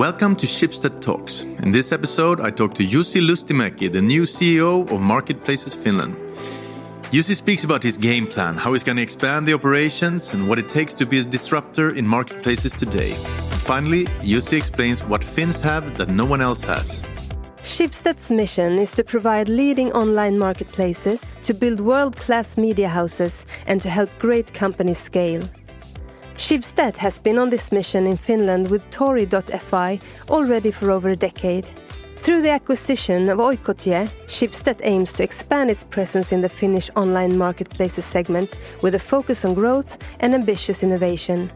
Welcome to Schibsted Talks. In this episode, I talk to Jussi Lystimäki, the new CEO of Marketplaces Finland. Jussi speaks about his game plan, how he's going to expand the operations, and what it takes to be a disruptor in marketplaces today. Finally, Jussi explains what Finns have that no one else has. Schibsted's mission is to provide leading online marketplaces, to build world class media houses, and to help great companies scale. Schibsted has been on this mission in Finland with Tori.fi already for over a decade. Through the acquisition of Oikotie, Schibsted aims to expand its presence in the Finnish online marketplaces segment with a focus on growth and ambitious innovation.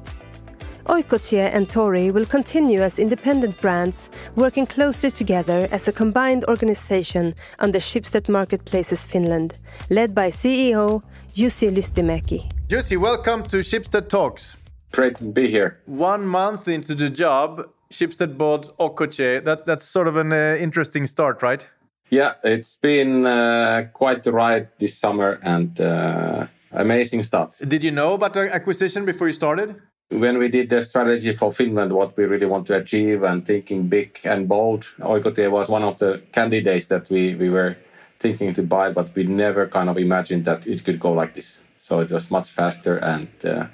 Oikotie and Tori will continue as independent brands, working closely together as a combined organization under Schibsted Marketplaces Finland, led by CEO Jussi Lystimäki. Jussi, welcome to Schibsted Talks. Great to be here. One month into the job, Schibsted bought Oikotie. That's that's sort of an uh, interesting start, right? Yeah, it's been uh, quite the ride this summer and uh, amazing stuff. Did you know about the acquisition before you started? When we did the strategy for Finland, what we really want to achieve and thinking big and bold, Oikotie was one of the candidates that we, we were thinking to buy, but we never kind of imagined that it could go like this. So it was much faster and uh,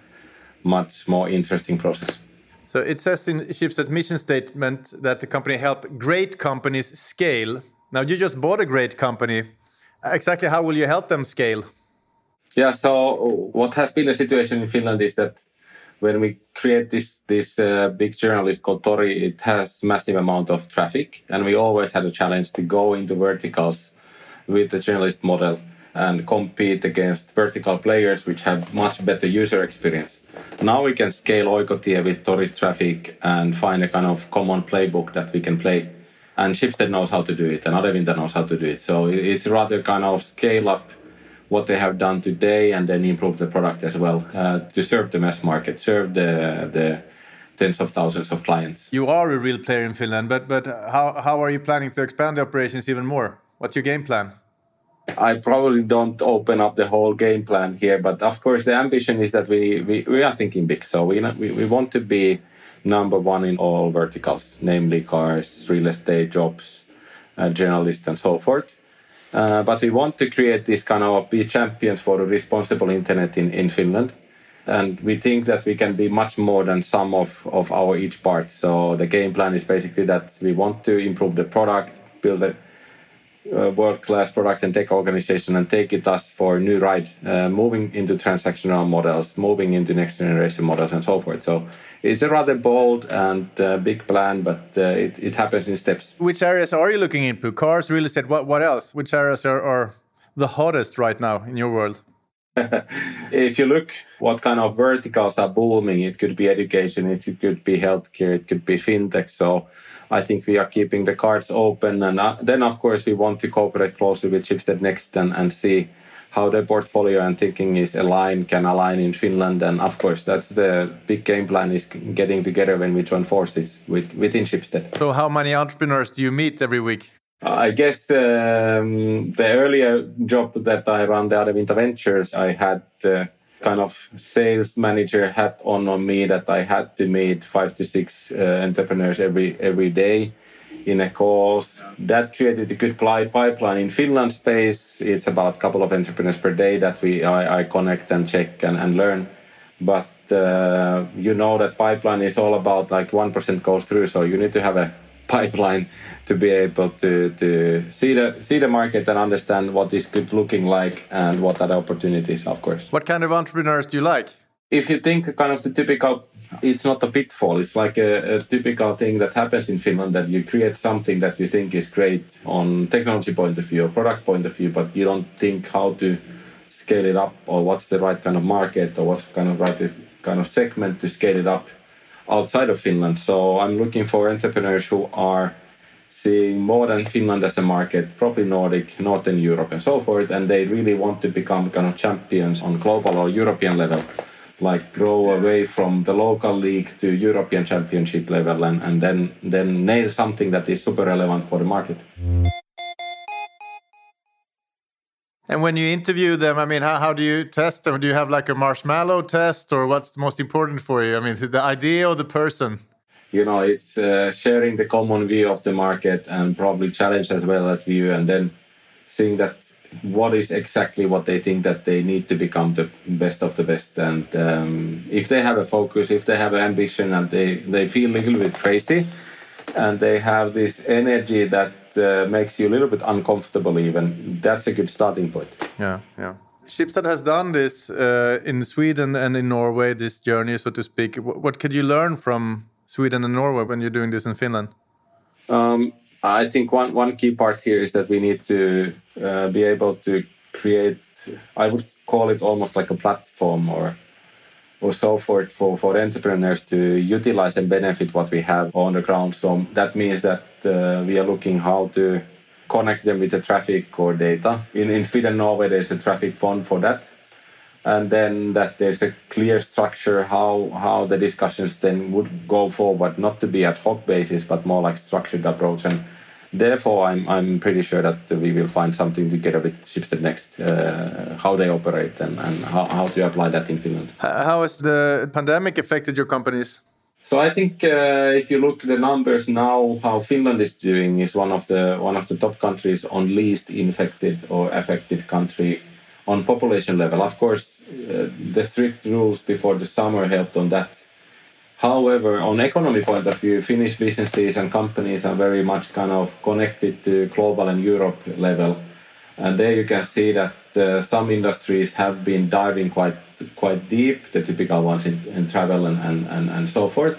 much more interesting process. So it says in Schibsted's mission statement that the company help great companies scale. Now you just bought a great company. Exactly how will you help them scale? Yeah, so what has been the situation in Finland is that when we create this this uh, big generalist called Tori, it has massive amount of traffic, and we always had a challenge to go into verticals with the generalist model and compete against vertical players which have much better user experience. Now we can scale Oikotie with Tori's traffic and find a kind of common playbook that we can play. And Schibsted knows how to do it, and Adevinta knows how to do it. So it's rather kind of scale up what they have done today and then improve the product as well uh, to serve the mass market, serve the the tens of thousands of clients. You are a real player in Finland, but but how how are you planning to expand the operations even more? What's your game plan? I probably don't open up the whole game plan here, but of course the ambition is that we we, we are thinking big. So we, we we want to be number one in all verticals, namely cars, real estate, jobs, uh, generalists, and so forth. Uh, but we want to create this kind of be champions for the responsible internet in, in Finland. And we think that we can be much more than some of, of our each part. So the game plan is basically that we want to improve the product, build a uh, world-class product and tech organization and take it us for a new ride, uh, moving into transactional models, moving into next generation models, and so forth. So it's a rather bold and uh, big plan, but uh, it, it happens in steps. Which areas are you looking into? Cars, real estate. What what else? Which areas are, are the hottest right now in your world? if you look what kind of verticals are booming, it could be education, it could be healthcare, it could be fintech. So I think we are keeping the cards open. And uh, then, of course, we want to cooperate closely with Schibsted Next and, and see how their portfolio and thinking is aligned, can align in Finland. And of course, that's the big game plan is getting together when we join forces with, within Schibsted. So how many entrepreneurs do you meet every week? I guess um, the earlier job that I ran, the Adevinta Ventures, I had uh, kind of sales manager hat on on me that I had to meet five to six uh, entrepreneurs every every day in a course. That created a good pipeline in Finland space. It's about a couple of entrepreneurs per day that we I, I connect and check and, and learn. But uh, you know that pipeline is all about like one percent goes through, so you need to have a pipeline to be able to, to see the see the market and understand what is good looking like and what are the opportunities of course what kind of entrepreneurs do you like if you think kind of the typical it's not a pitfall it's like a, a, typical thing that happens in finland that you create something that you think is great on technology point of view or product point of view but you don't think how to scale it up or what's the right kind of market or what's kind of right kind of segment to scale it up outside of Finland. So I'm looking for entrepreneurs who are seeing more than Finland as a market, probably Nordic, Northern Europe, and so forth, and they really want to become kind of champions on global or European level, like grow away from the local league to European championship level, and, and then then nail something that is super relevant for the market. And when you interview them, I mean, how, how do you test them? Do you have like a marshmallow test, or what's most important for you? I mean, the idea or the person? You know, it's uh, sharing the common view of the market and probably challenge as well that view, and then seeing that what is exactly what they think that they need to become the best of the best. And um, if they have a focus, if they have an ambition, and they they feel a little bit crazy, and they have this energy that uh, makes you a little bit uncomfortable, even that's a good starting point. Yeah, yeah. Schibsted has done this uh, in Sweden and in Norway, this journey, so to speak. What could you learn from Sweden and Norway when you're doing this in Finland? Um, I think one, one key part here is that we need to uh, be able to create, I would call it almost like a platform or or so forth for, for entrepreneurs to utilize and benefit what we have on the ground. So that means that uh, we are looking how to connect them with the traffic or data. In, in Sweden, Norway, there's a traffic fund for that. And then that there's a clear structure how, how the discussions then would go forward, not to be ad hoc basis, but more like structured approach. And therefore, I'm, I'm pretty sure that we will find something together with Schibsted Next, uh, how they operate and, and how, how to apply that in Finland. How has the pandemic affected your companies? So I think uh, if you look at the numbers now, how Finland is doing is one of the one of the top countries on least infected or affected country on population level. Of course, uh, the strict rules before the summer helped on that. However, on economy point of view, Finnish businesses and companies are very much kind of connected to global and Europe level, and there you can see that uh, some industries have been diving quite quite deep, the typical ones in, in travel and, and, and, and so forth.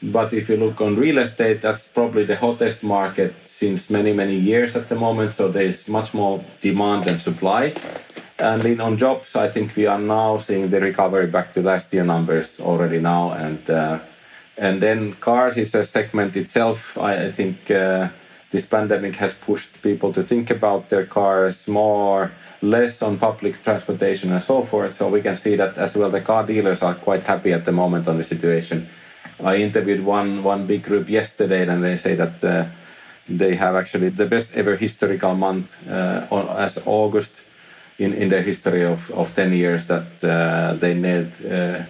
But if you look on real estate, that's probably the hottest market since many, many years at the moment. So there's much more demand than supply. And in on jobs, I think we are now seeing the recovery back to last year numbers already now. And uh, and then cars is a segment itself. I, I think uh, this pandemic has pushed people to think about their cars more less on public transportation and so forth. So we can see that as well. The car dealers are quite happy at the moment on the situation. I interviewed one one big group yesterday, and they say that uh, they have actually the best ever historical month uh, on, as August in, in their history of, of 10 years that uh, they made uh,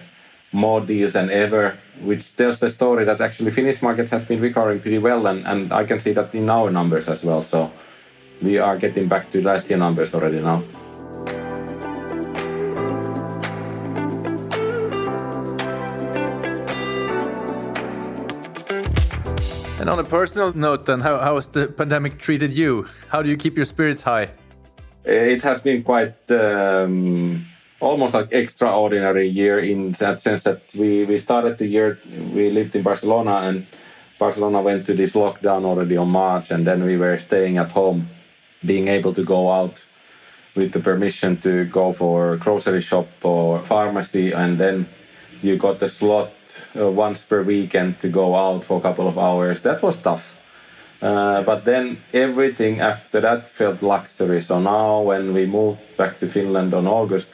more deals than ever, which tells the story that actually Finnish market has been recovering pretty well, and, and I can see that in our numbers as well. So we are getting back to last year numbers already now. And on a personal note, then, how, how has the pandemic treated you? How do you keep your spirits high? It has been quite um, almost like extraordinary year in that sense that we, we started the year, we lived in Barcelona and Barcelona went to this lockdown already on March, and then we were staying at home being able to go out with the permission to go for grocery shop or pharmacy and then you got the slot uh, once per weekend to go out for a couple of hours. That was tough uh, but then everything after that felt luxury so now when we moved back to finland on august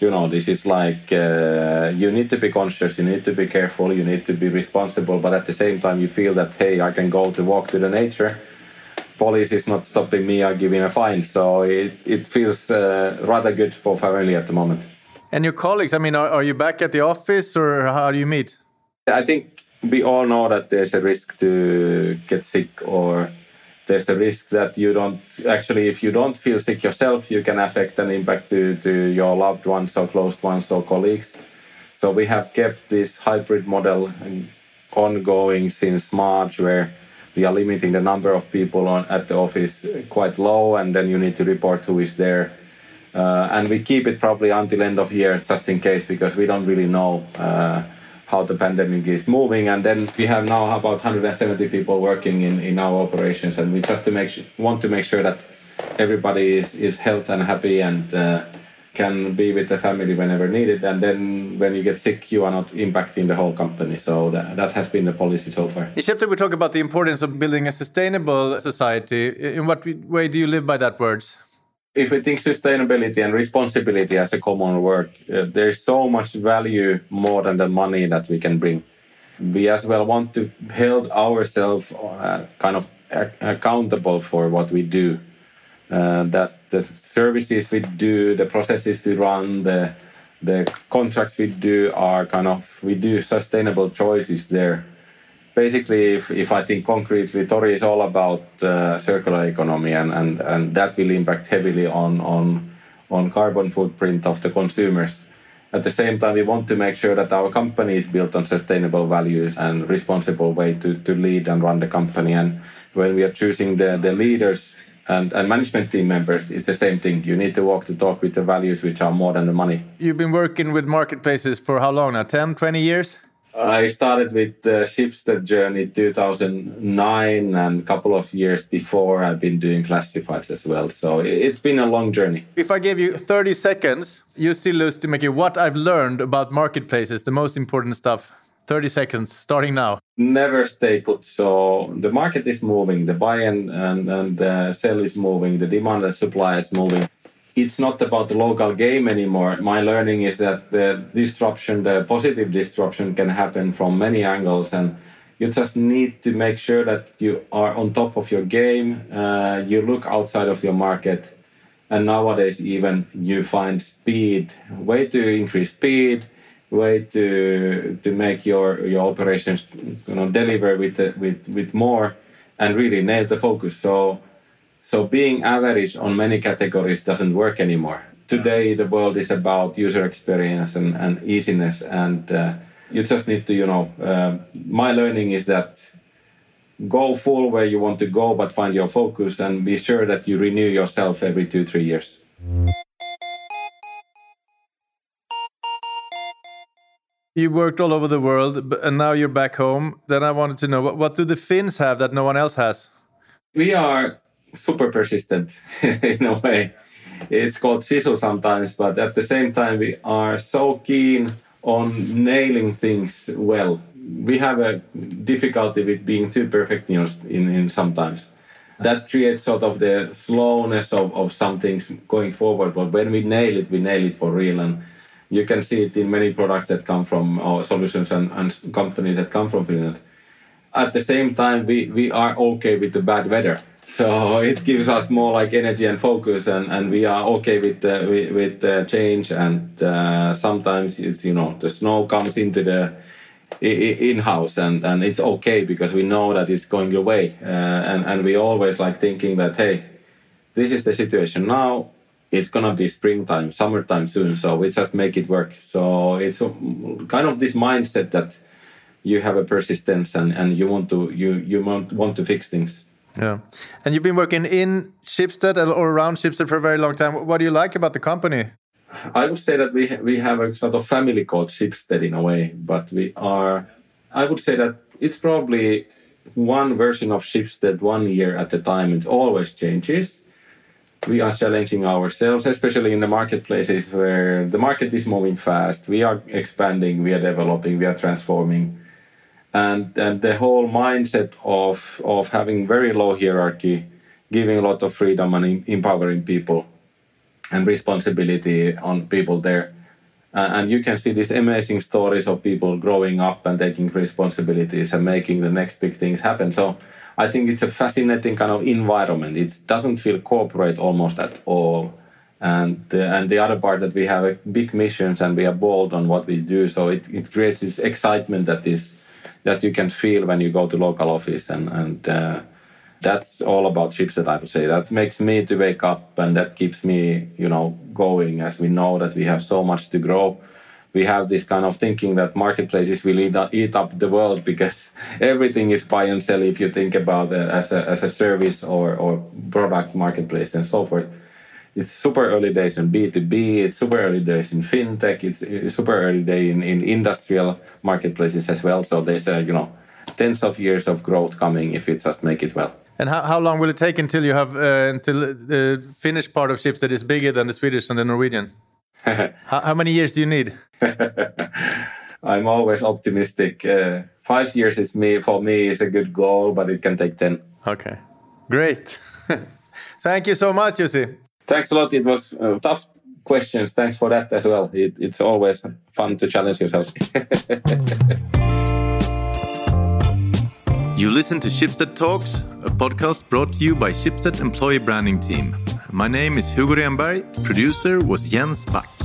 you know this is like uh, you need to be conscious you need to be careful you need to be responsible but at the same time you feel that hey i can go to walk to the nature police is not stopping me or giving a fine. So it, it feels uh, rather good for family at the moment. And your colleagues, I mean, are, are you back at the office or how do you meet? I think we all know that there's a risk to get sick or there's a risk that you don't actually if you don't feel sick yourself you can affect an impact to, to your loved ones or close ones or colleagues so we have kept this hybrid model ongoing since march where we are limiting the number of people on at the office quite low, and then you need to report who is there. Uh, and we keep it probably until end of year just in case because we don't really know uh, how the pandemic is moving. And then we have now about 170 people working in, in our operations, and we just to make want to make sure that everybody is, is healthy and happy and uh, can be with the family whenever needed. And then when you get sick, you are not impacting the whole company. So that, that has been the policy so far. In chapter, we talk about the importance of building a sustainable society. In what way do you live by that words? If we think sustainability and responsibility as a common word, uh, there's so much value more than the money that we can bring. We as well want to hold ourselves uh, kind of accountable for what we do uh, that the services we do, the processes we run, the the contracts we do are kind of we do sustainable choices there, basically, if, if I think concretely, Tori is all about uh, circular economy, and, and, and that will impact heavily on, on, on carbon footprint of the consumers. At the same time, we want to make sure that our company is built on sustainable values and responsible way to, to lead and run the company. And when we are choosing the, the leaders and, and management team members, it's the same thing. You need to walk the talk with the values which are more than the money. You've been working with marketplaces for how long now? 10, 20 years? Uh, I started with the Schibsted journey 2009, and a couple of years before, I've been doing classifieds as well. So it's been a long journey. If I give you 30 seconds, you still lose to make it what I've learned about marketplaces, the most important stuff. 30 seconds, starting now. Never stay put. So the market is moving, the buy and, and, and the sell is moving, the demand and supply is moving it's not about the local game anymore. My learning is that the disruption, the positive disruption, can happen from many angles, and you just need to make sure that you are on top of your game. Uh, you look outside of your market, and nowadays even you find speed, way to increase speed, way to to make your your operations you know deliver with with with more, and really nail the focus. So so being average on many categories doesn't work anymore. Today, the world is about user experience and, and easiness, and uh, you just need to, you know, uh, my learning is that go full where you want to go, but find your focus and be sure that you renew yourself every two, three years. You worked all over the world, and now you're back home. Then I wanted to know what, what do the Finns have that no one else has? We are super persistent in a way. It's called sisu sometimes, but at the same time, we are so keen on nailing things well. We have a difficulty with being too perfectionist in, in sometimes. That creates sort of the slowness of, of some things going forward. But when we nail it, we nail it for real. And you can see it in many products that come from our solutions and, and companies that come from Finland. At the same time, we, we are okay with the bad weather so it gives us more like energy and focus and, and we are okay with the, with, with the change and uh, sometimes it's you know the snow comes into the in-house and, and it's okay because we know that it's going away. Uh, and, and we always like thinking that hey this is the situation now. It's gonna be springtime summertime soon so we just make it work. So it's kind of this mindset that you have a persistence and, and you want to you you want, want to fix things yeah. And you've been working in Schibsted or around Schibsted for a very long time. What do you like about the company? I would say that we we have a sort of family called Schibsted in a way, but we are. I would say that it's probably one version of Schibsted one year at a time. It always changes. We are challenging ourselves, especially in the marketplaces where the market is moving fast. We are expanding, we are developing, we are transforming and and the whole mindset of of having very low hierarchy giving a lot of freedom and empowering people and responsibility on people there. Uh, and you can see these amazing stories of people growing up and taking responsibilities and making the next big things happen. So i think it's a fascinating kind of environment. It doesn't feel corporate almost at all. And uh, and the other part that we have big missions and we are bold on what we do. So it, it creates this excitement that is that you can feel when you go to local office and and uh, that's all about Schibsted I would say. That makes me to wake up and that keeps me you know going as we know that we have so much to grow. We have this kind of thinking that marketplaces will eat up, eat up the world because everything is buy and sell if you think about it as a, as a service or, or product marketplace and so forth it's super early days in B2B, it's super early days in fintech, it's, super early day in, in industrial marketplaces as well. So there's a, you know, tens of years of growth coming if you just make it well. And how, how long will it take until you have uh, until the Finnish part of Schibsted is bigger than the Swedish and the Norwegian? how, how, many years do you need? I'm always optimistic. Uh, five years is me for me is a good goal, but it can take ten. Okay, great. Thank you so much, Jussi. Thanks a lot. It was uh, tough questions. Thanks for that as well. It, it's always fun to challenge yourself. you listen to Schibsted Talks, a podcast brought to you by Schibsted Employee Branding Team. My name is Hugo Renberg. Producer was Jens Back.